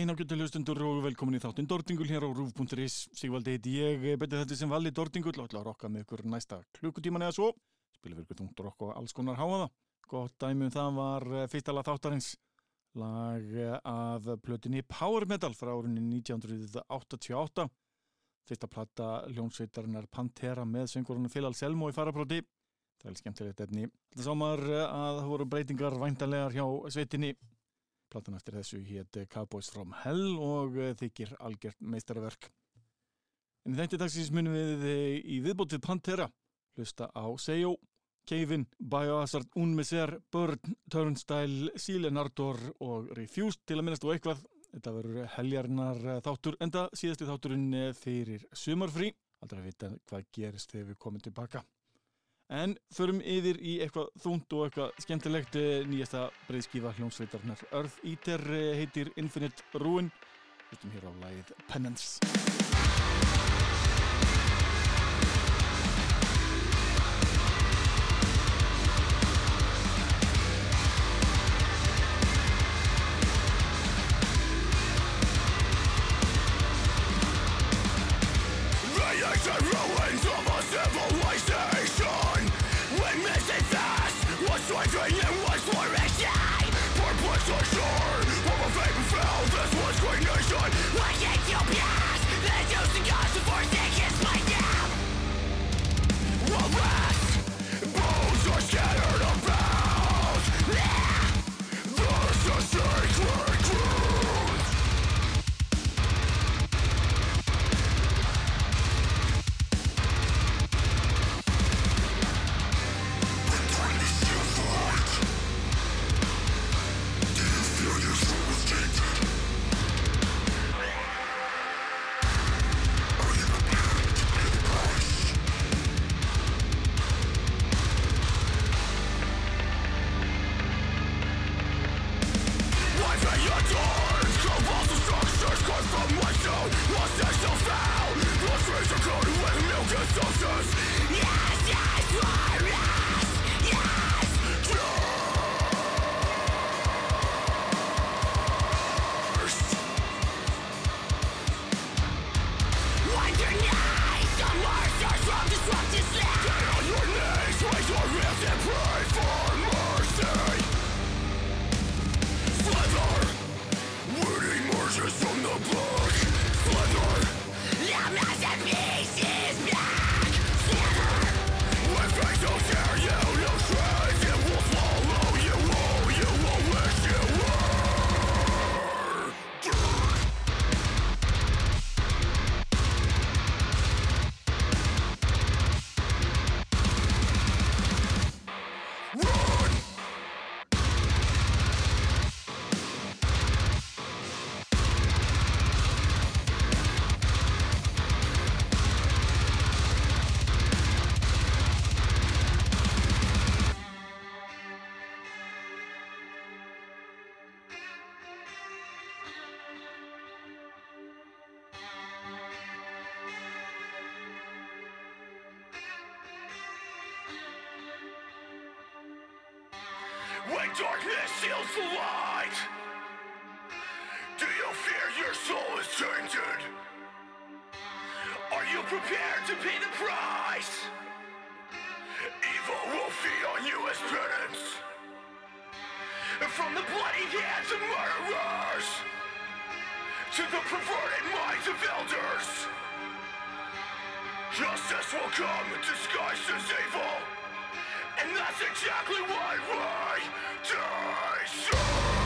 Daginn ágættu hlustundur og velkomin í þáttinn Dordingul hér á Rúf.is. Sigvaldi heiti ég, betið þetta sem valli Dordingul og ætla að rokka með ykkur næsta klukkutíman eða svo. Spilum við ykkur tungt rokk og alls konar háaða. Gott dæmum það var eh, fyrsta lag þáttarins. Lag eh, af plötinni Power Metal frá árunni 1988. Fyrsta platta hljónsveitarinnar Pantera með söngurinn Phil Anselmo í farapróti. Það er skemmtilegt efni. Þetta sá maður eh, að það voru breytingar væntanlegar hjá sveitinni Platan eftir þessu hétt Cowboys from Hell og eh, þykir algjört meistarverk. En þetta dagsins munum við eh, í viðbótið Pantera hlusta á Seyo, Kevin, Biohazard, Unmeser, Burn, Turnstile, Silenardor og Refused til að minnast og eitthvað. Þetta verður heljarnar eh, þáttur, enda síðasti þátturinn fyrir sumarfrí. Aldrei að vita hvað gerist þegar við komum tilbaka. En förum yfir í eitthvað þúnt og eitthvað skemmtilegt. Eh, nýjasta breyðskífa hljómsveitarnar Earth Eater eh, heitir Infinite Ruin. Hlustum hér á lægið Penance darkness steals the light, do you fear your soul is tainted? Are you prepared to pay the price? Evil will feed on you as penance. From the bloody hands of murderers to the perverted minds of elders. Justice will come disguised as evil. And that's exactly why we die soon!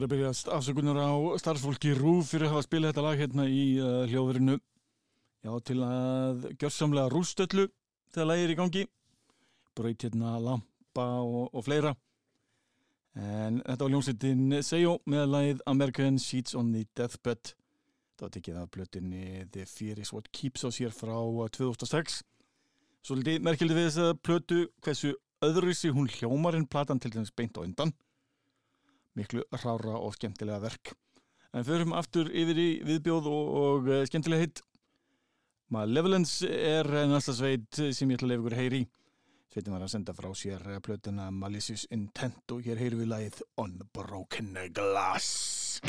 Verið að byrja afsökunar á starfsfólki Rúf fyrir að hafa spilað þetta lag hérna í uh, hljóðverinu. Já, til að gjörsamlega rústöllu þegar lagið er í gangi. Braut hérna lampa og, og fleira. En þetta var ljónsittin Seyo með lagið American Sheets on the Deathbed. Var tekið af blötinni The Fear is what keeps us hér frá uh, 2006. Svolítið merkildi við þess að plötu hversu öðruðsi hún hljómar en platan til þess beint á undan miklu rára og skemmtilega verk. En förum aftur yfir í viðbjóð og, og uh, skemmtilega hitt. Malevolence er næsta sveit sem ég ætla að lefa ykkur heyri. Sveitin var að senda frá sér eh, plötuna Malicious Intent og hér heyrum við lagið Unbroken Glass.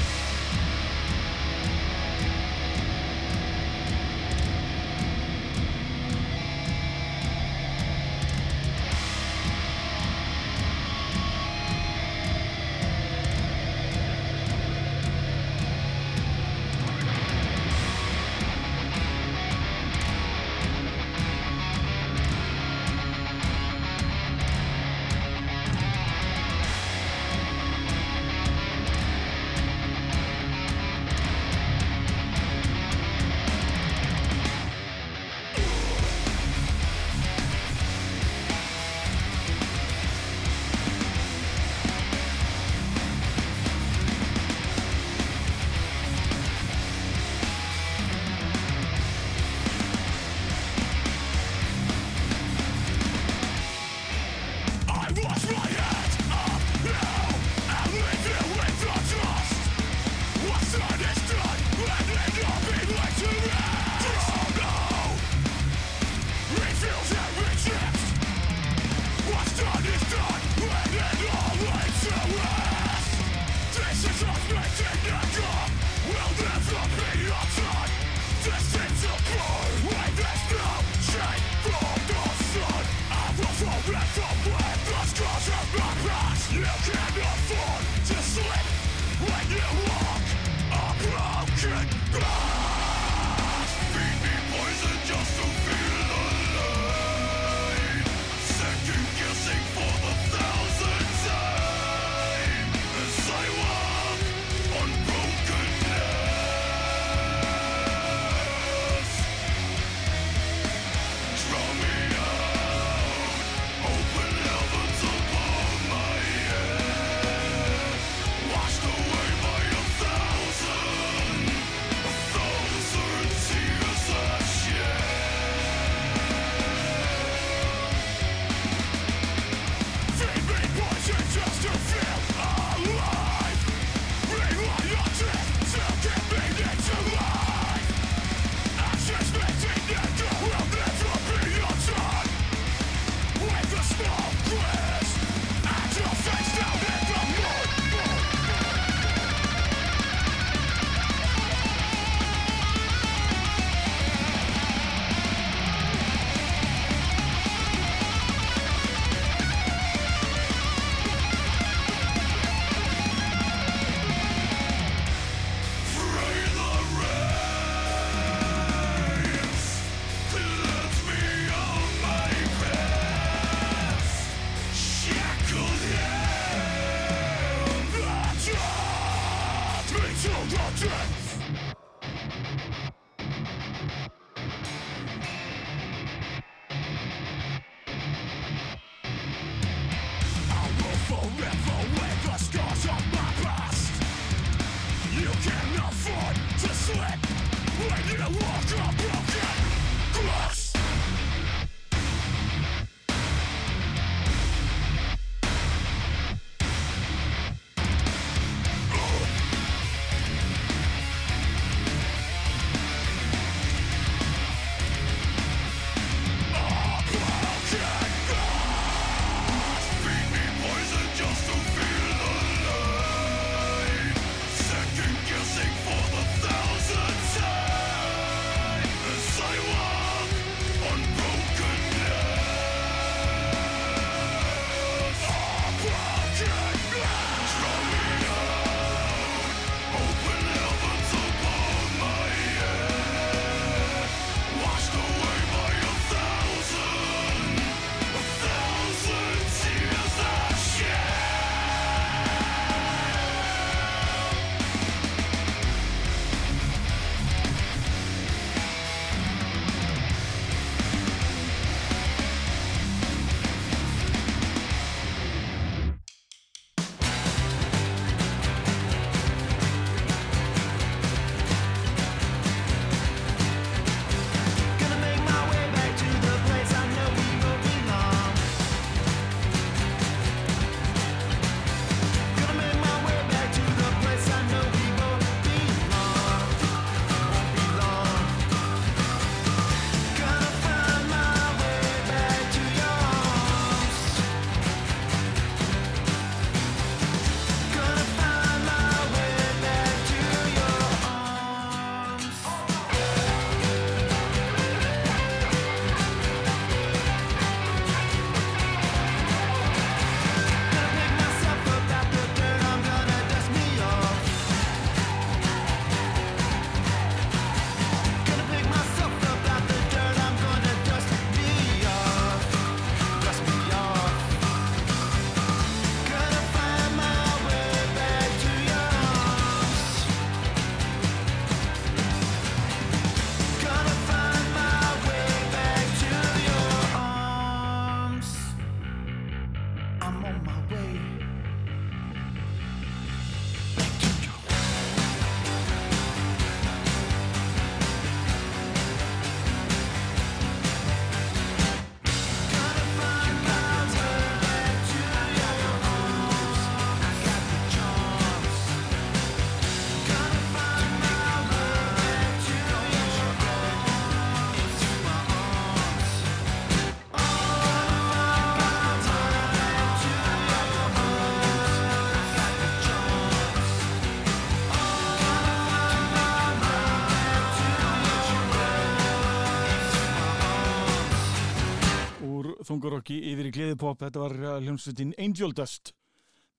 Þungurokki yfir í gleðipop. Þetta var uh, hljómsveitin Angel Dust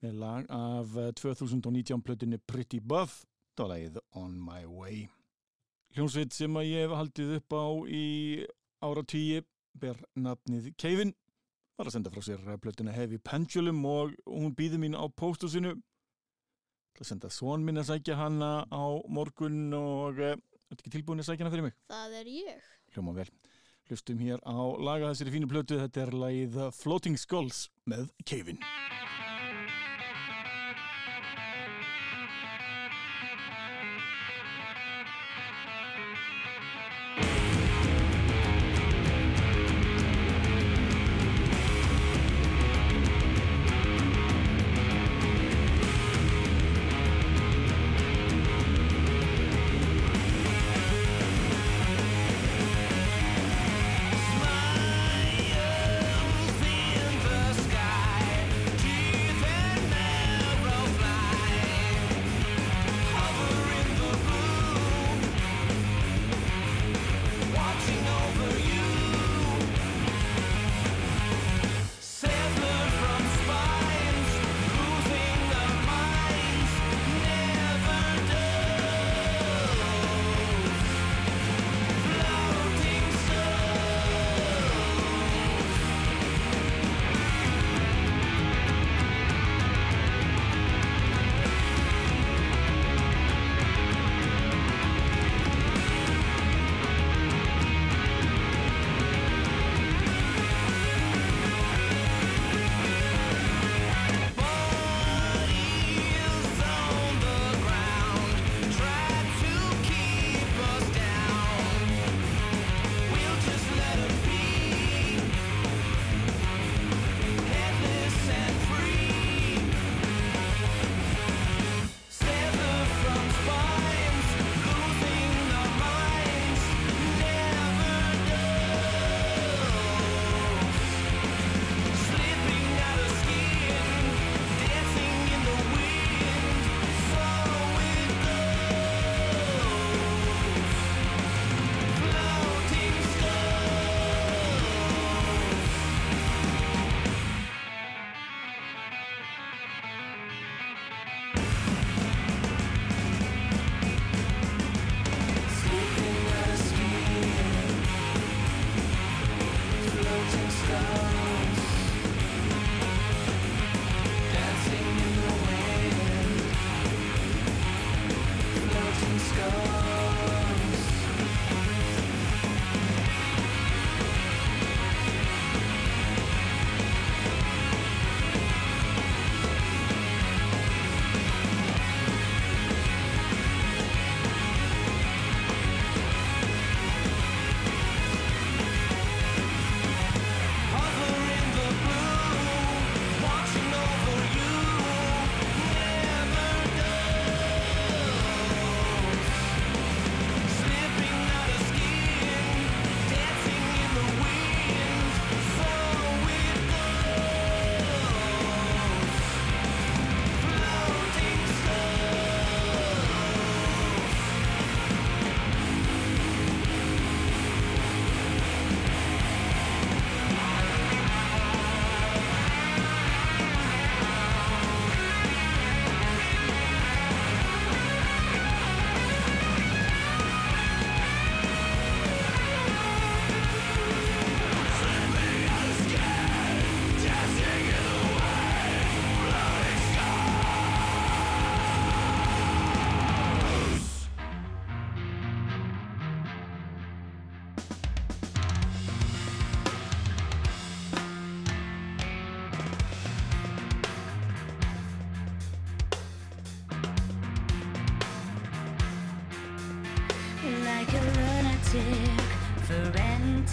með lag af uh, 2019 plötunni Pretty Buff. Það var lagið On My Way. Hljómsveit sem að ég hef haldið upp á í ára tíi ber nafnið Keivin. Var að senda frá sér uh, plötuna Heavy Pendulum og hún býði mín á póstusinu. Það senda svon minn að sækja hana á morgun og uh, þetta ekki tilbúin að sækja hana fyrir mig. Það er ég. Hljóma vel. Hlustum hér á laga þessari fínu plötu. Þetta er lagið Floating Skulls með Keivin.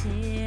till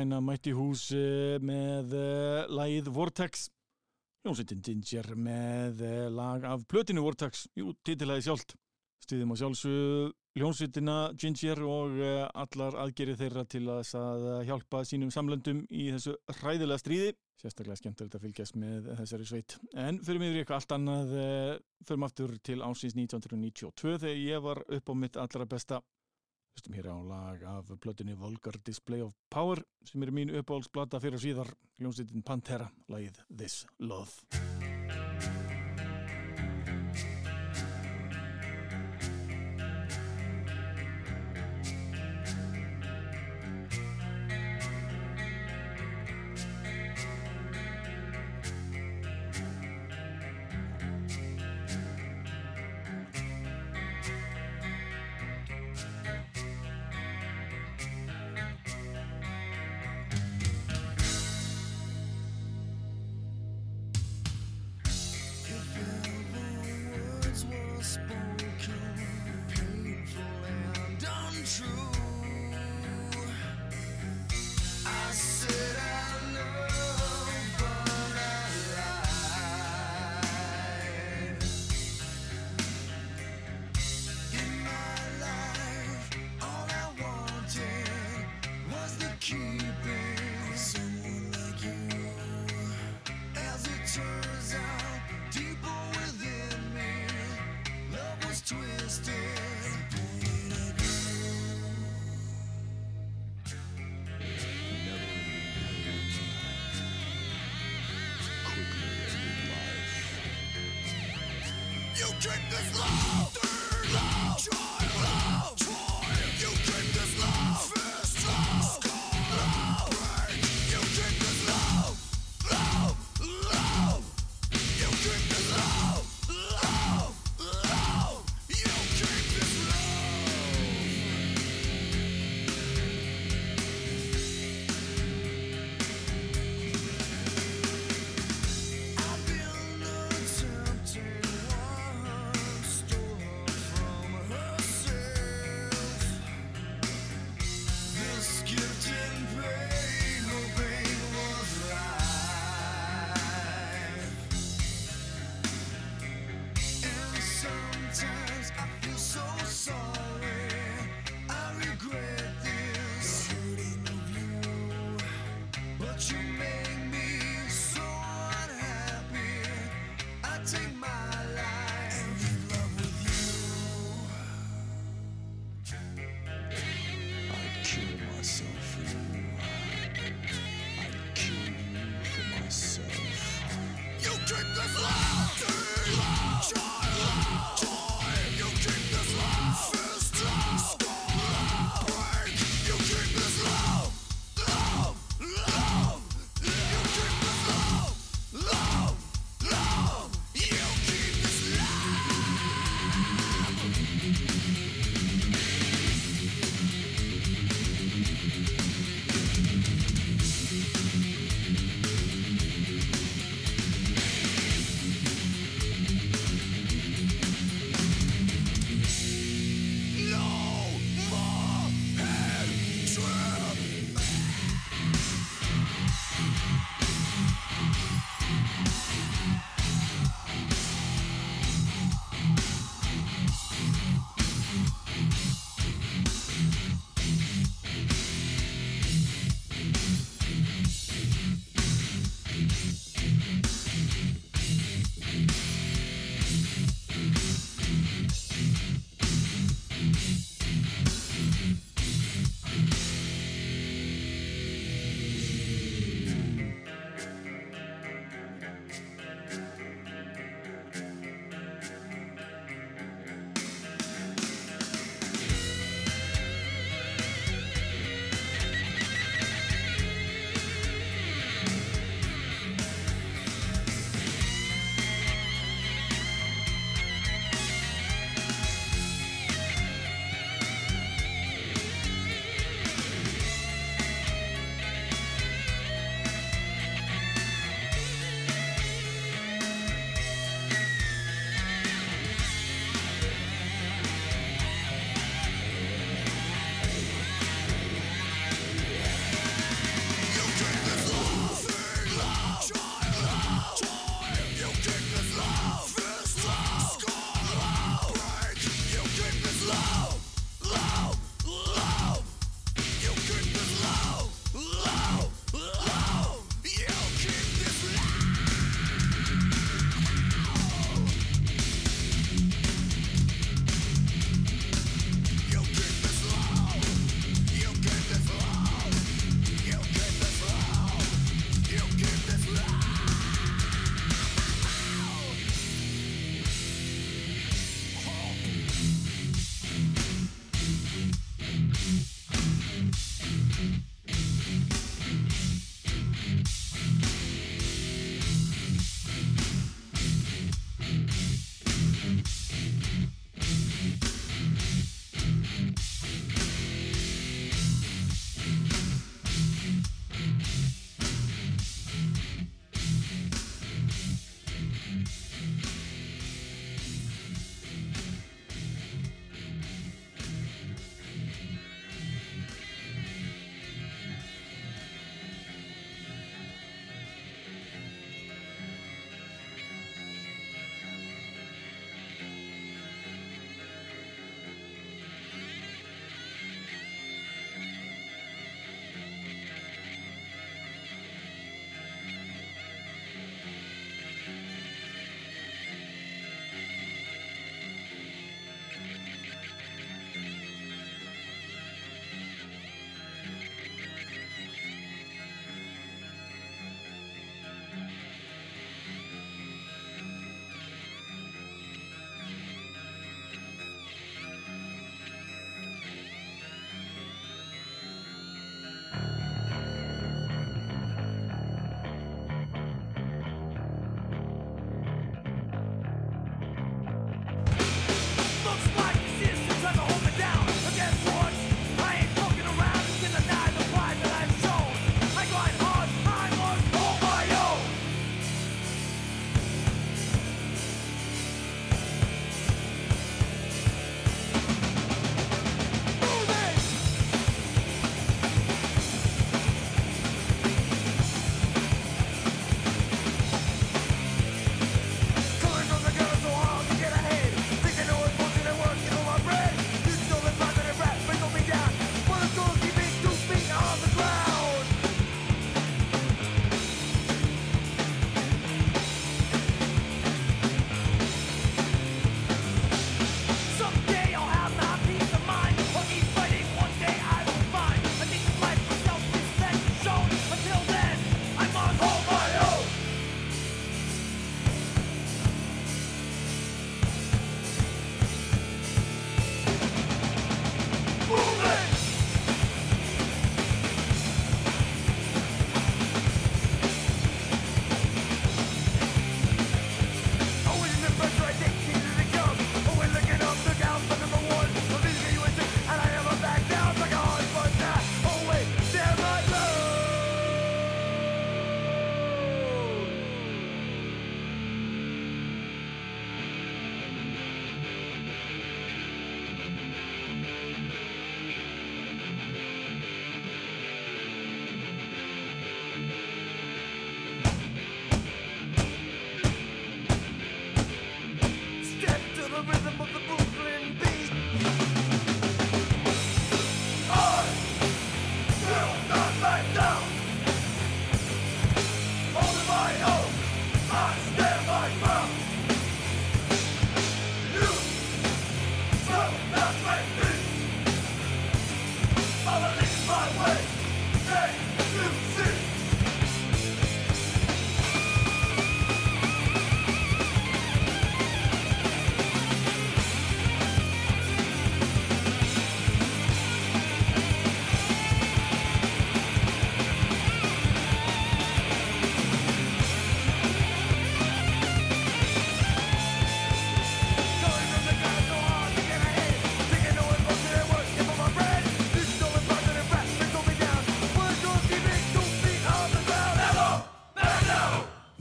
Úkraina mætti hús eh, með uh, lagið Vortex. Ljónsveitin Ginger með uh, lag af plötinu Vortex. Jú, titilagið sjálft. Stuðum á sjálfsög Ljónsveitina Ginger og uh, allar aðgerið þeirra til að, eh, hjálpa sínum samlöndum í þessu hræðilega stríði. Sérstaklega skemmtilegt að fylgjast með þessari sveit. En fyrir mig er eitthvað allt annað Förum aftur til ásins 1992 þegar ég var upp á mitt allra besta Hlustum hér á lag af plötunni Vulgar Display of Power sem er mín uppáhaldsplata fyrir síðar hljómsveitin Pantera, lagið This Love.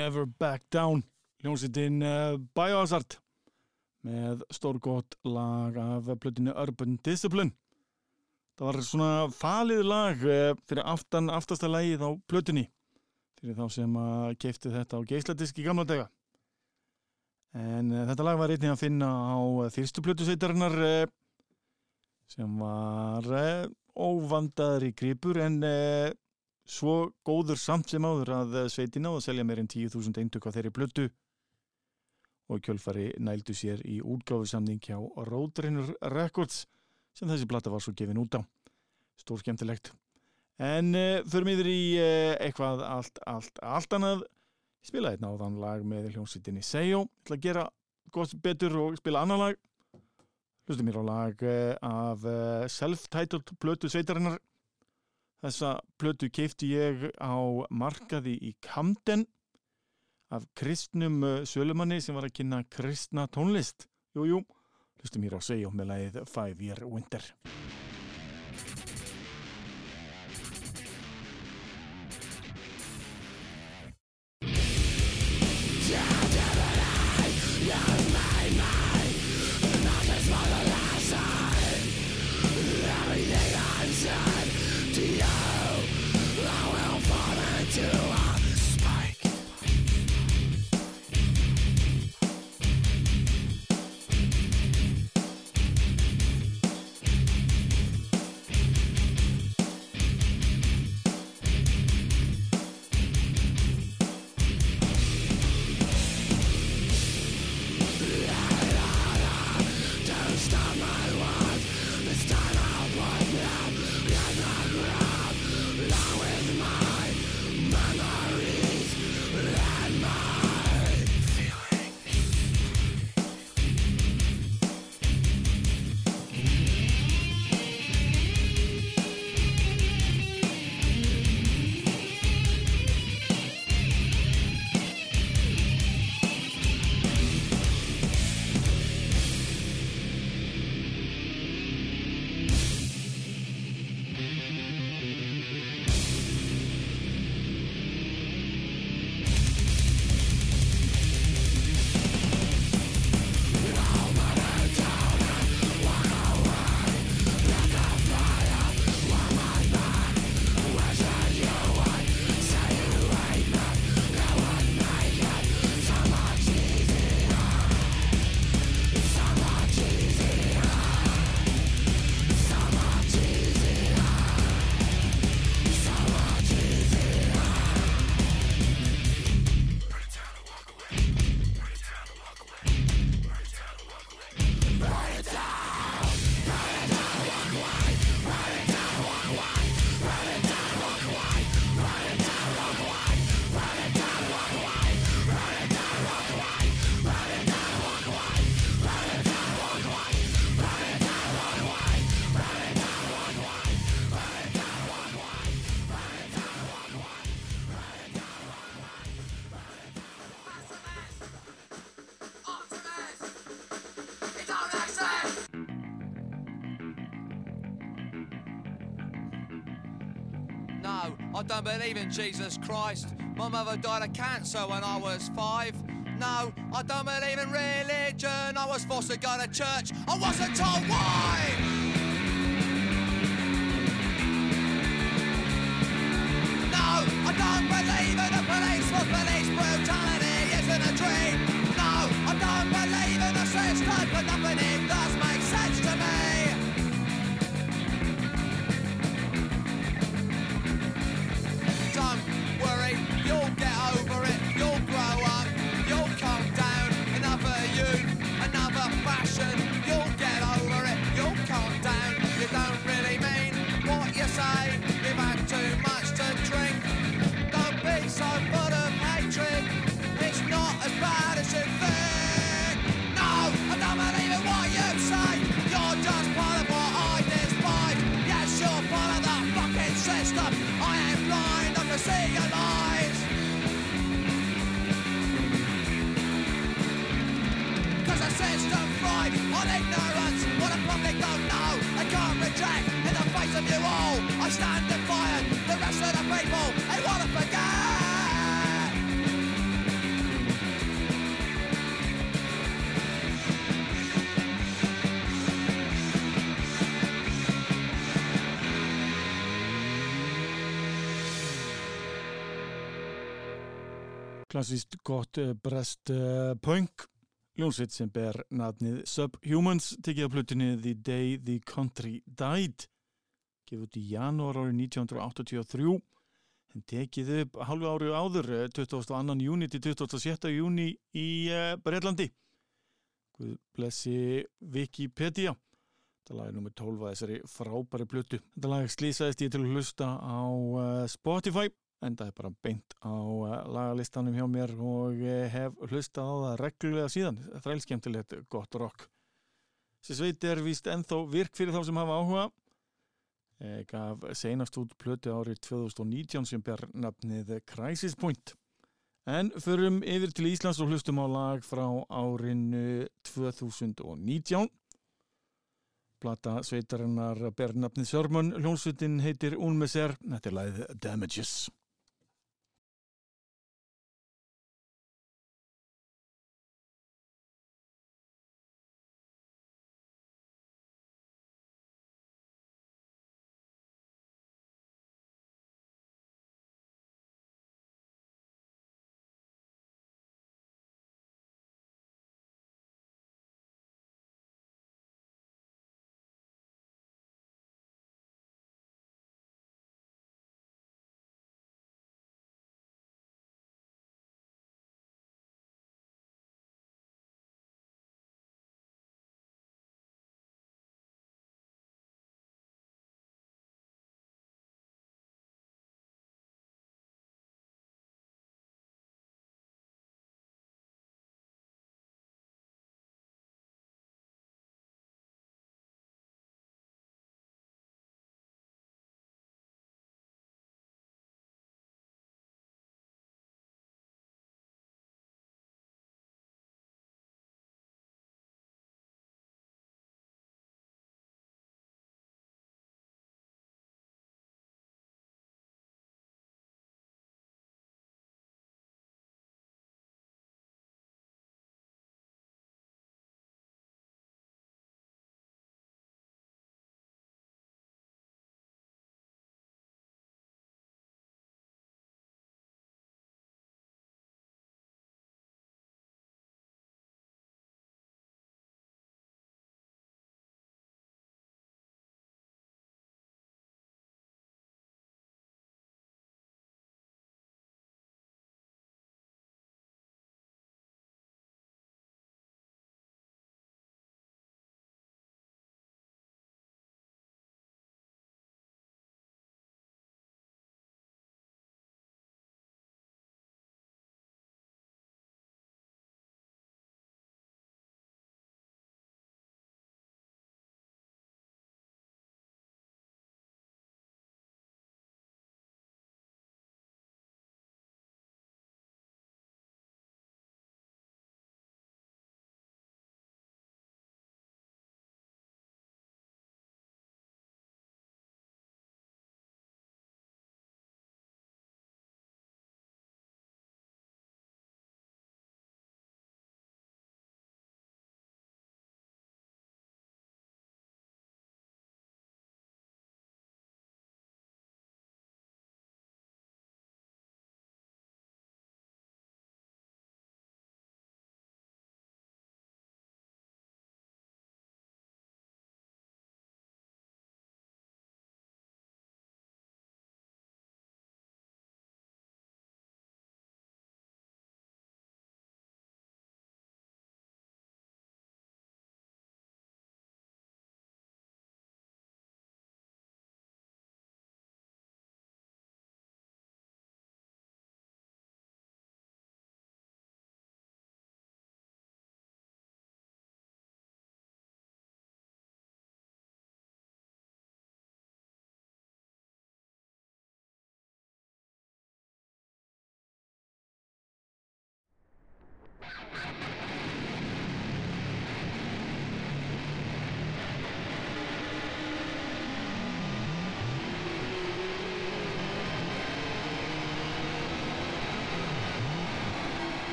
Never Back Down hljómsveitin uh, Biohazard með stórgótt lag af plötinu Urban Discipline. Það var svona falið lag uh, fyrir aftan aftasta lagið á plötunni fyrir þá sem að keifti þetta á geisladisk í gamla daga. En uh, þetta lag var einnig að finna á fyrstu plötusveitarinnar sem var uh, óvandaðri gripur en svo góður samt sem áður að uh, sveitin á að selja meir en 10.000 eintök á þeirri plötu og kjölfari nældu sér í útgáfusamning hjá Roadrunner Records sem þessi plata var svo gefin út á. Stór skemmtilegt. En uh, förum yfir í uh, eitthvað allt, allt, allt annað. Ég spilaði einn áðan lag með hljómsveitinni Sejo. Ég ætla að gera gott betur og spila annan lag. Hlustu mér á lag uh, af self-titled plötu sveitarinnar. Þessa plötu keifti ég á markaði í Camden af kristnum uh, sölumanni sem var að kynna kristna tónlist. Jú, jú, hlustum hér á Sejo með lagið Five Year Winter. Don't believe in Jesus Christ. My mother died of cancer when I was five. No, I don't believe in religion. I was forced to go to church. I wasn't told why. No, I don't believe in the police for police brutality isn't a dream. Klassíst gott uh, brest uh, punk ljónsveit sem ber nafnið Subhumans tekið á plutinni The Day the Country Died gefið út í janúar árið 1983 en tekið upp halvu árið áður uh, 22. júni til 27. júni í uh, Breitlandi Guð blessi Wikipedia Þetta lag er nummið 12 að þessari frábæri plötu. Þetta lag slýsaðist ég til að hlusta á uh, Spotify en það er bara beint á uh, lagalistanum hjá mér og uh, hef hlustað á það reglulega síðan. Þrælskemtilegt gott rock. Þessi sveit er víst ennþá virk fyrir þá sem hafa áhuga. Ég gaf seinast út plötu árið 2019 sem ber nafnið Crisis Point. En förum yfir til Íslands og hlustum á lag frá árinu 2019. Plata sveitarinnar ber nafnið Sörmön, hljónsveitin heitir Unmeser, þetta er lagið Damages.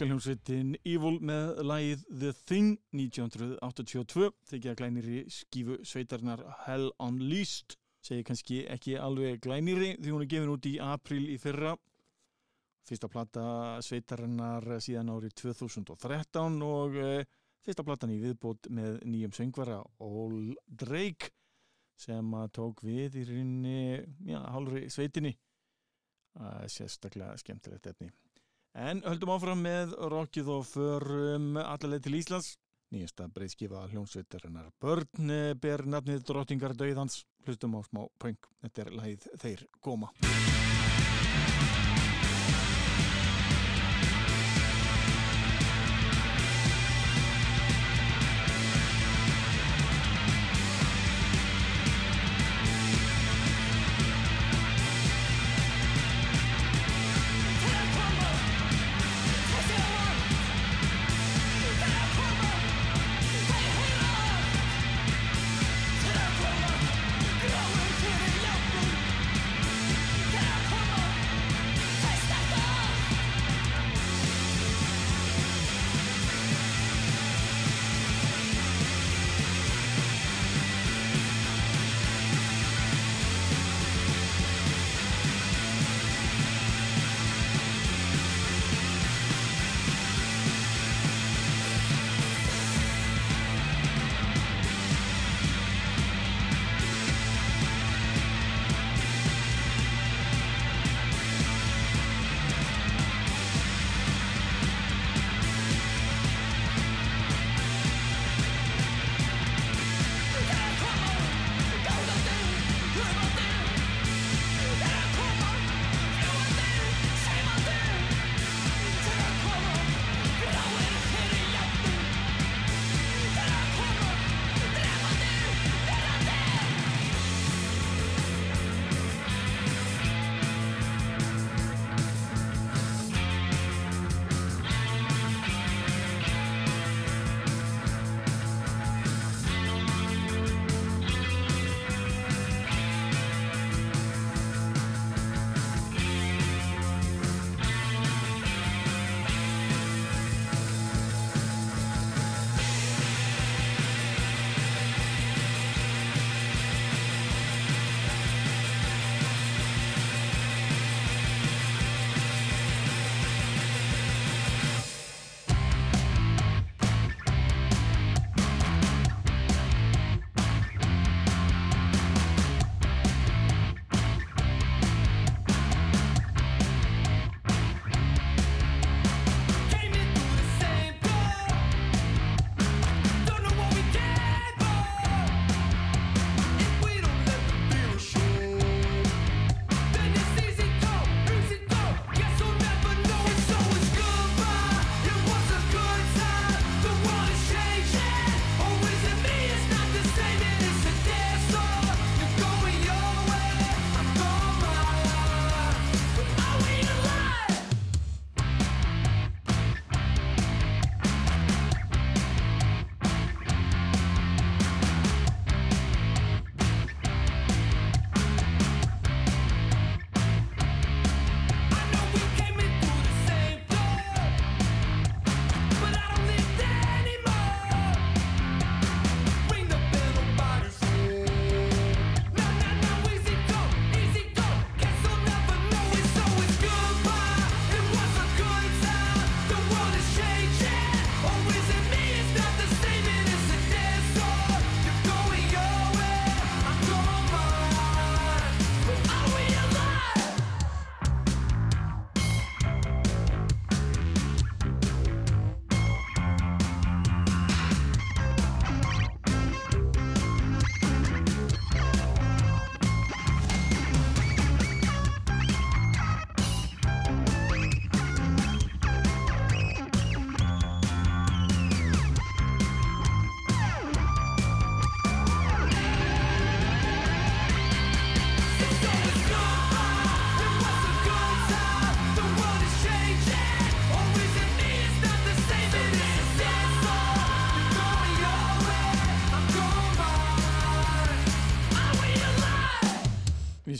Breska hljómsveitin Evil með lagið The Thing 1982 tekið að glænir í skífu sveitarnar Hell Unleashed. Segi kannski ekki alveg glæniri því hún er gefin út í april í fyrra. Fyrsta plata sveitarinnar síðan árið 2013 og uh, fyrsta platan í viðbót með nýjum söngvara Ól Drake sem að tók við í rauninni já, hálfri sveitinni. Uh, sérstaklega skemmtilegt efni en höldum áfram með rockið og förum allarleið til Íslands. Nýjasta breyðskifa hljónsveitarinnar börn eh, ber nafnið drottingar döiðans hlustum á smá pöng. Þetta er lagið þeir góma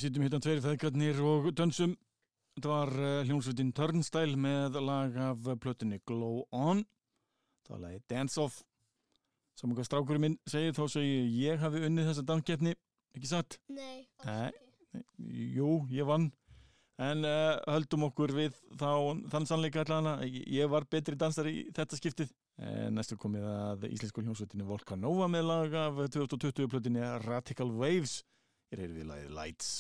Við sittum hittan tveir feðgarnir og dönsum Þetta var uh, hljómsveitin Turnstile með lag af plötunni Glow On. Það var lagi Dance Off. Saman hvað strákurinn minn segir þá segir ég hafi unnið þessa danskeppni, ekki satt? Nei, Nei. ekki. Jú, ég vann. En uh, höldum okkur við þá þann sannleika allana. Ég var betri dansari í þetta skiptið. En næstu komið að íslensku hljómsveitinu Volcanova með lag af 2020 plötinni Radical Waves. Ég reyði við lagið Lights.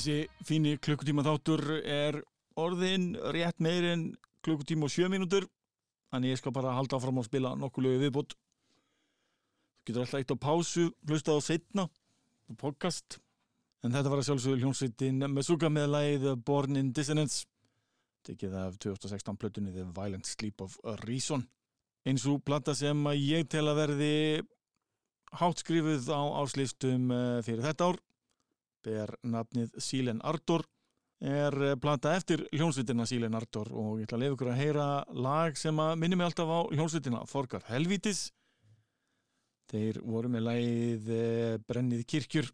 Þessi fíni klukkutíma þáttur er orðin rétt meirinn klukkutíma og sjö mínútur Þannig ég skal bara halda áfram og spila nokkulegu viðbútt Þú getur alltaf eitt á pásu, hlustað á setna og podcast En þetta var að sjálfsögur hljómsveitin með suga með leið Born in Dissonance Tekið af 2016 plötunni The Violent Sleep of Reason. Eins og platta sem ég tel að verði háttskrifuð á áslistum eh, fyrir þetta ár ber nafnið Sílen Ardor er eh, planta eftir hljónsvitina Sílen Ardor og ég ætla að lefa ykkur að heyra lag sem að minni mig alltaf á hljónsvitina Þorgar Helvítis. Þeir voru með læð eh, Brennið kirkjur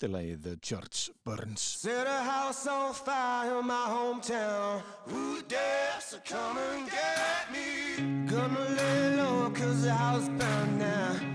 til læð Church Burns. Set a house on fire in my hometown. Who dares to come and get me? Gonna lay low cause the house burned now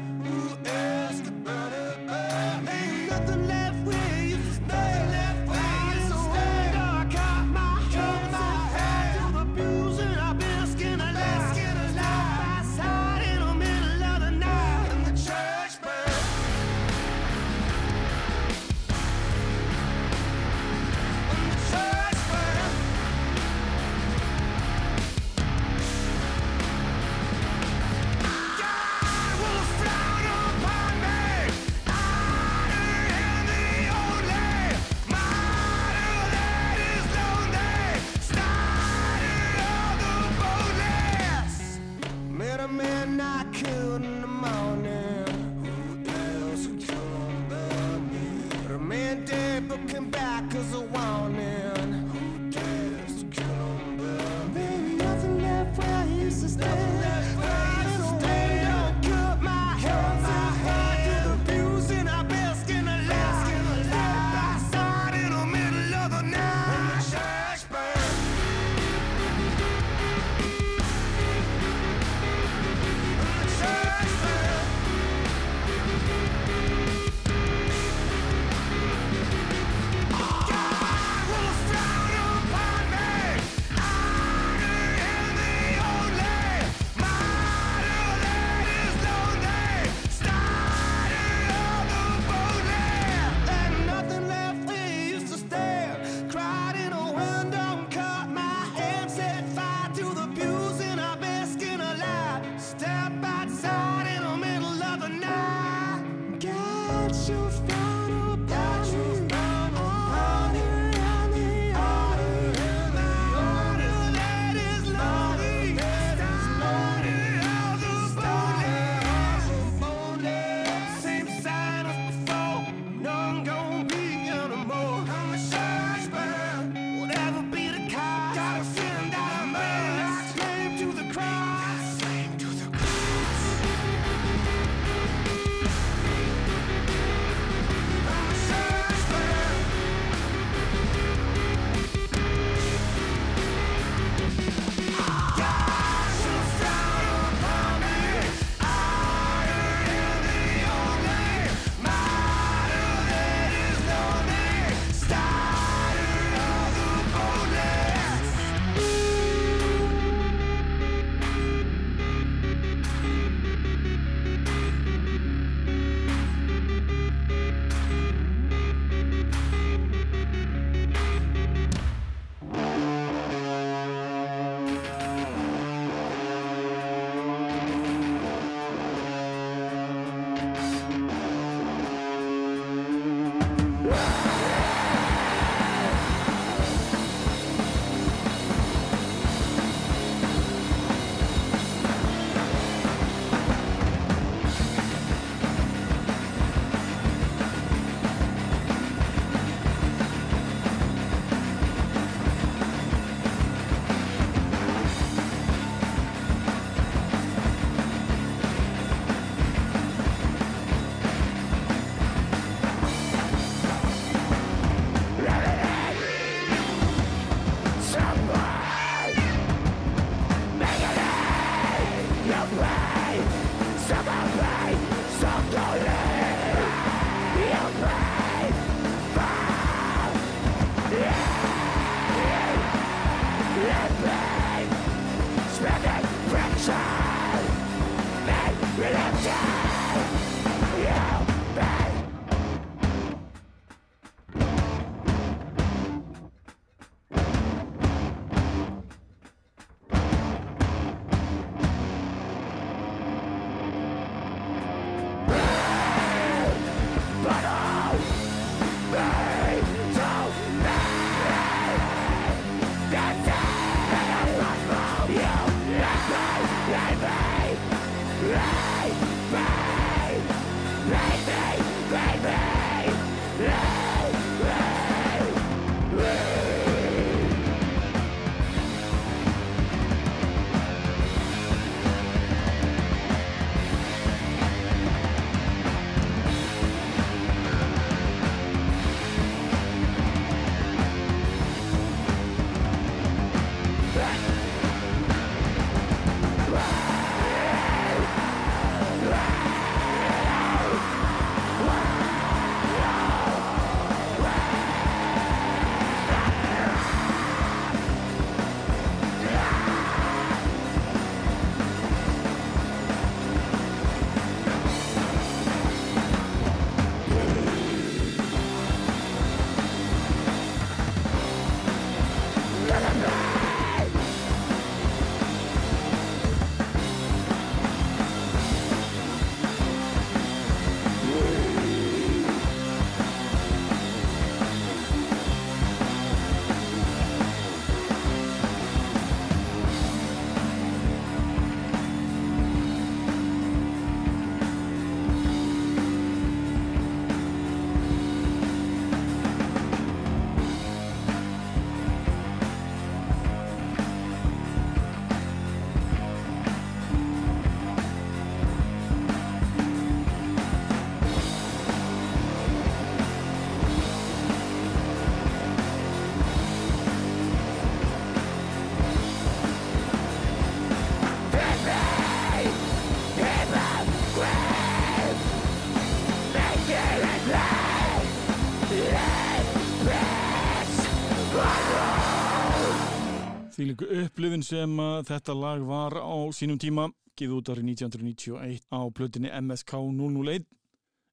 Þvíliku upplifin sem þetta lag var á sínum tíma, gið út árið 1991 á plötinni MSK 001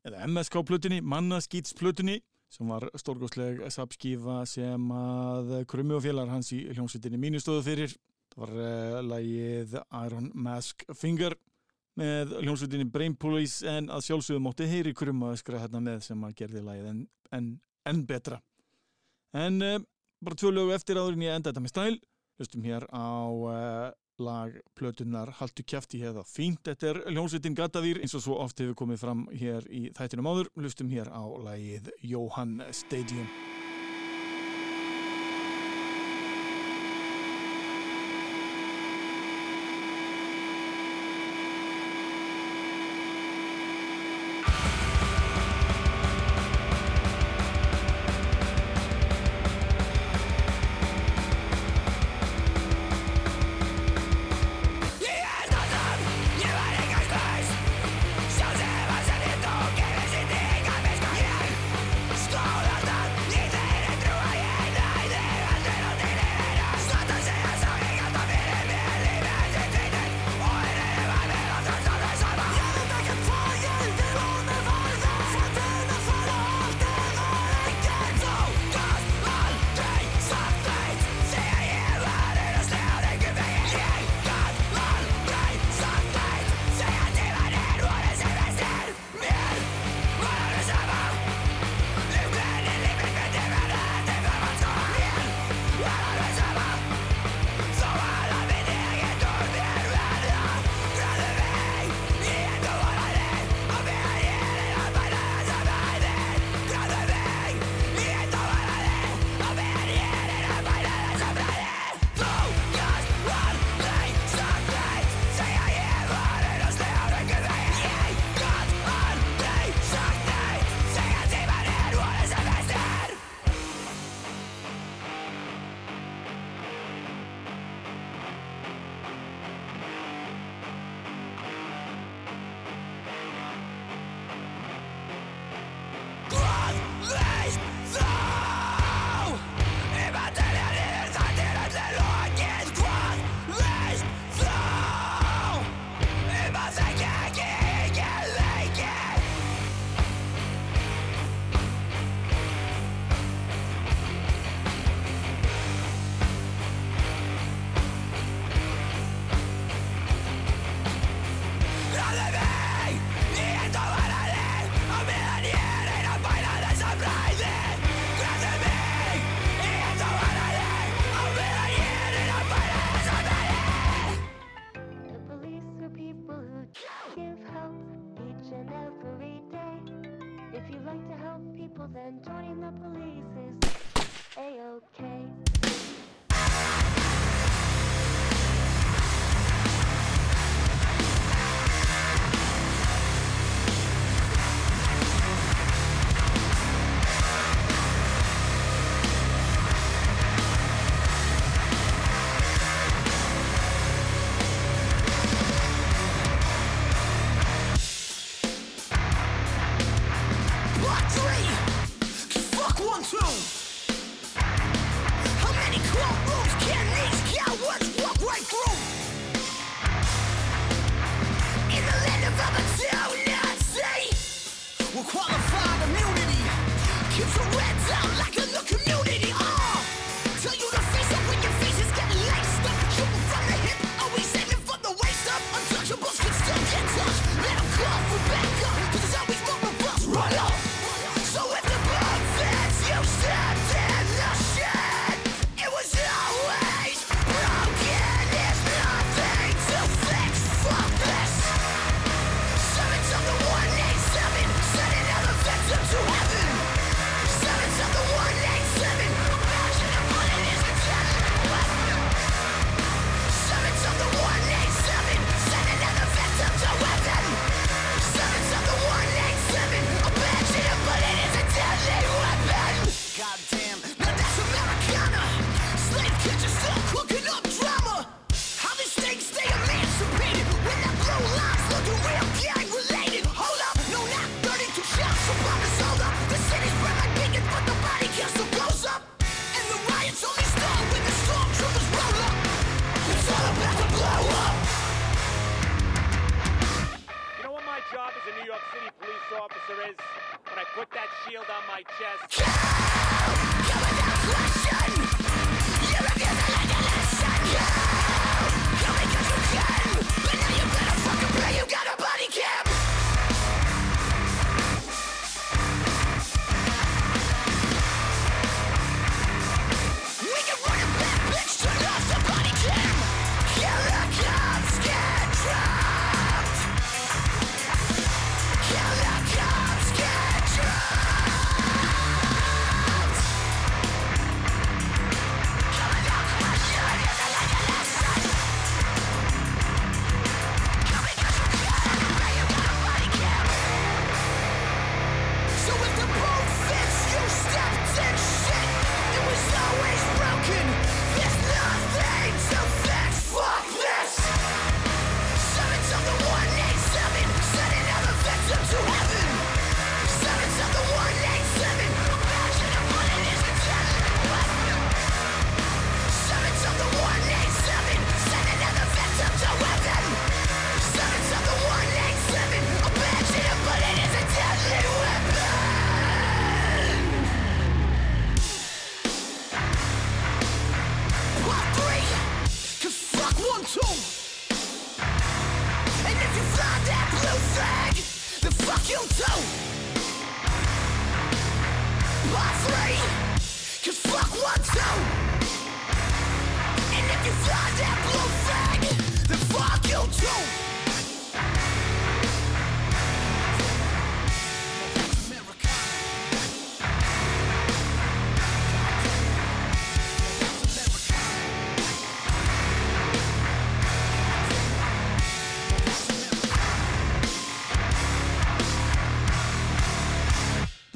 eða MSK plötinni, mannaskýtsplötinni sem var stórgóðsleg sapskífa sem að krummi og félagar hans í hljómsveitinni mínustöðu fyrir. Það var uh, lagið Iron Mask Finger með hljómsveitinni Brain Police en að sjálfsögum átti heyri krumma öskra hérna með sem að gerði lagið enn en, en betra. En uh, bara tvö lögu eftir aðurinn ég enda þetta með stæl Hlustum hér á eh, lag Plötunar Haltu kæfti heða fínt. Þetta er hljómsveitin Gatavýr eins og svo oft hefur komið fram hér í þættinum áður. Hlustum hér á lagið Johan Stadium.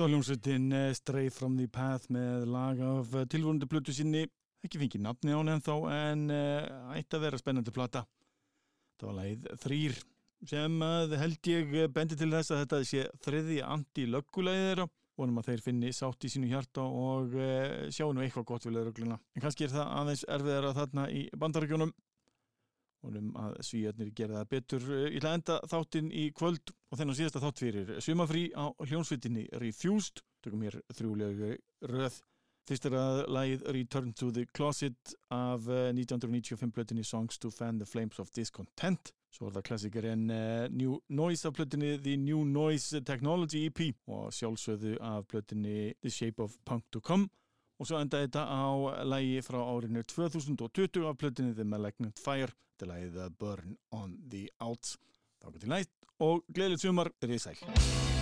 Var hljómsveitin eh, Stray from the Path með lag af eh, tilvonandi plötu sinni. Ekki fengið nafni á ennþá en uh, ætti að vera spennandi plata. Það var lagið Þrýr sem að held ég eh, bendi til þess að þetta sé þriði anti-löggulegið þeirra. Vonum að þeir finni sátt í sínu hjarta og uh, sjáu nú eitthvað gott við lögregluna. En kannski er það aðeins erfiðara þarna í bandarækjunum. Vonum að svíjarnir gera það betur. Eh, Ég ætla að enda þáttinn í kvöld og þennan síðasta þátt fyrir sumafrí á hljónsvitinni Refused. Tökum hér þrjúlegu röð. Er að lagið Return to the Closet af eh, 1995 plötinni Songs to Fan the Flames of Discontent. Svo er það klassikerinn uh, New Noise af plötinni The New Noise Technology EP og sjálfsögðu af plötinni The Shape of Punk to Come. Og svo enda þetta á lagi frá árinu 2020 af plötinni The Malignant Fire. Er lagið The Burn on the Outs. Þá til næst og gleðilegt sumar, er ég sæl.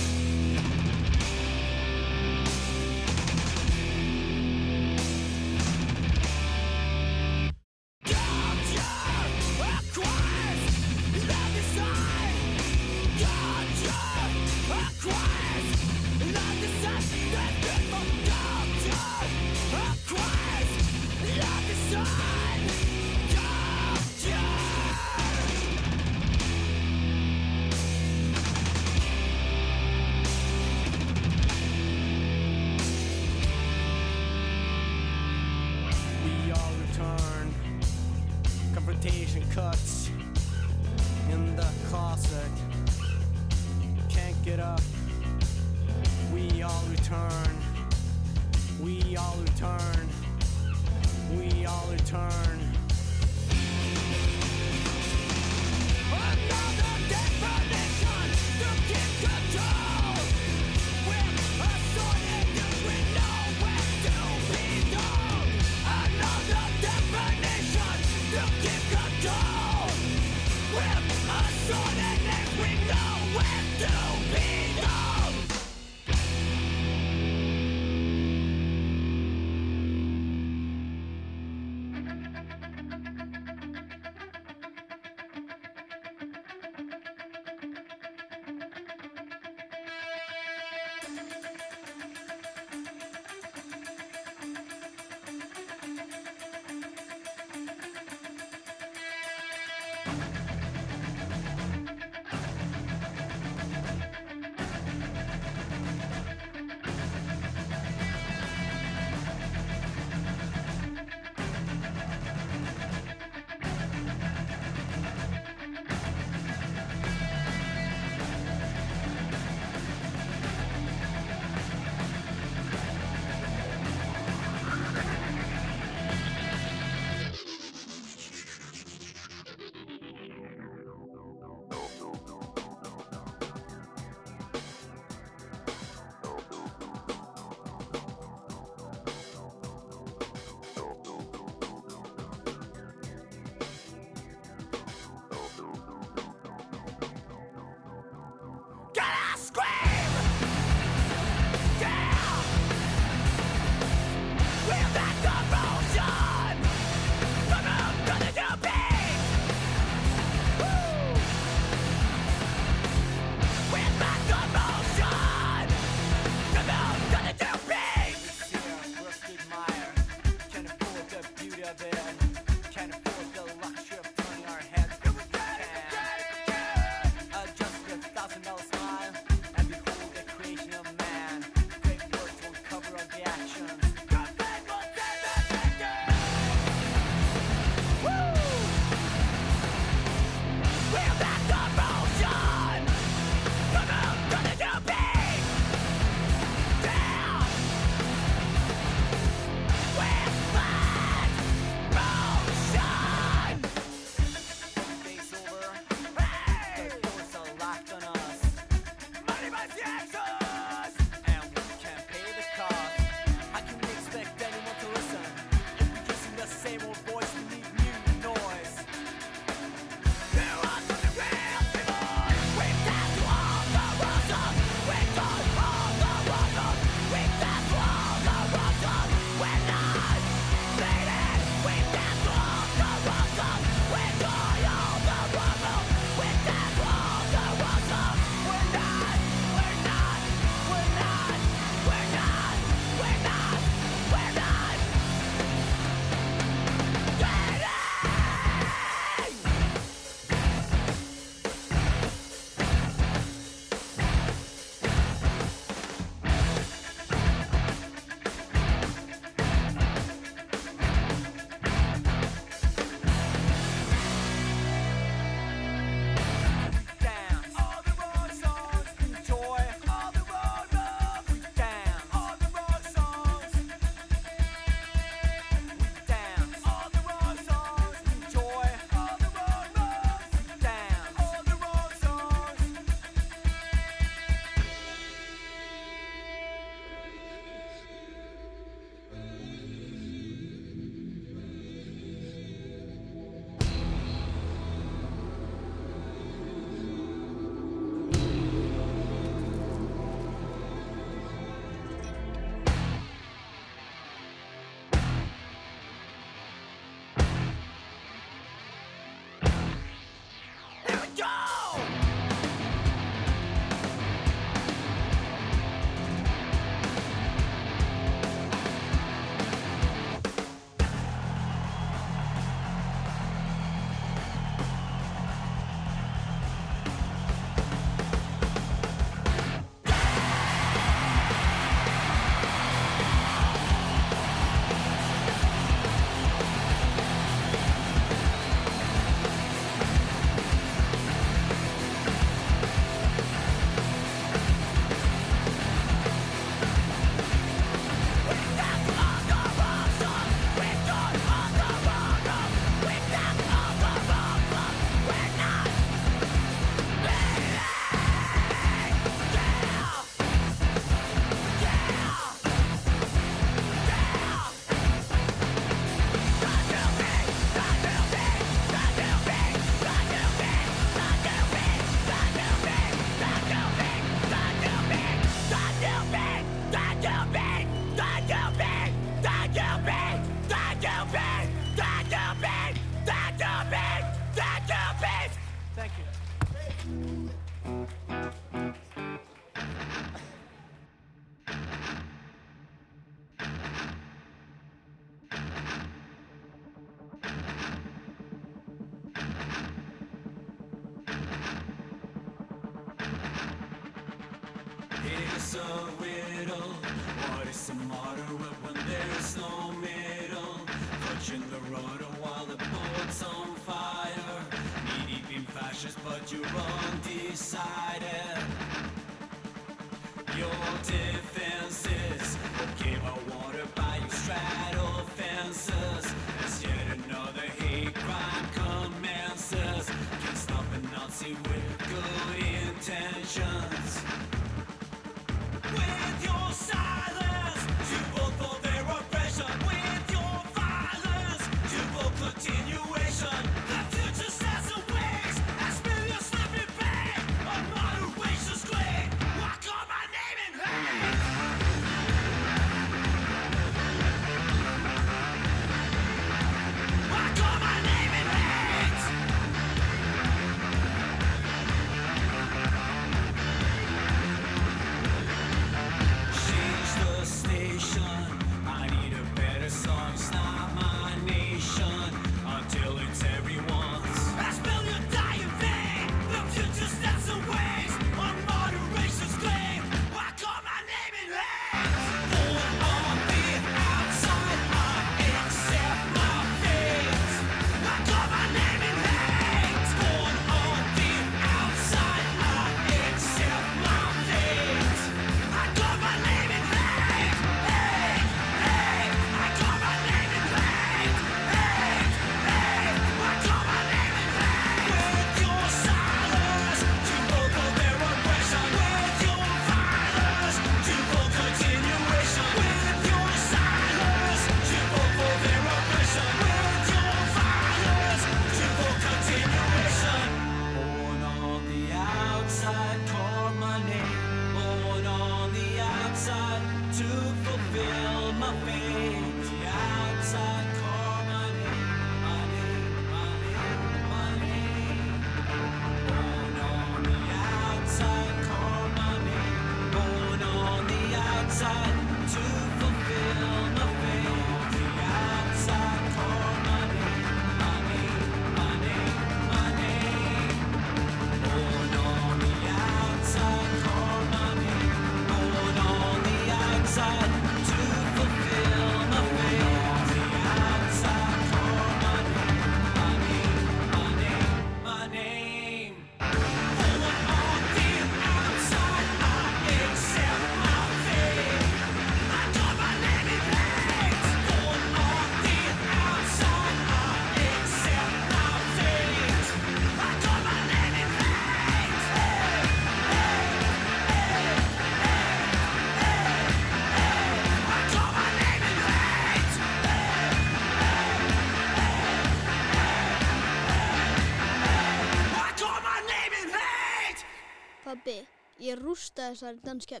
tästä saada tanskia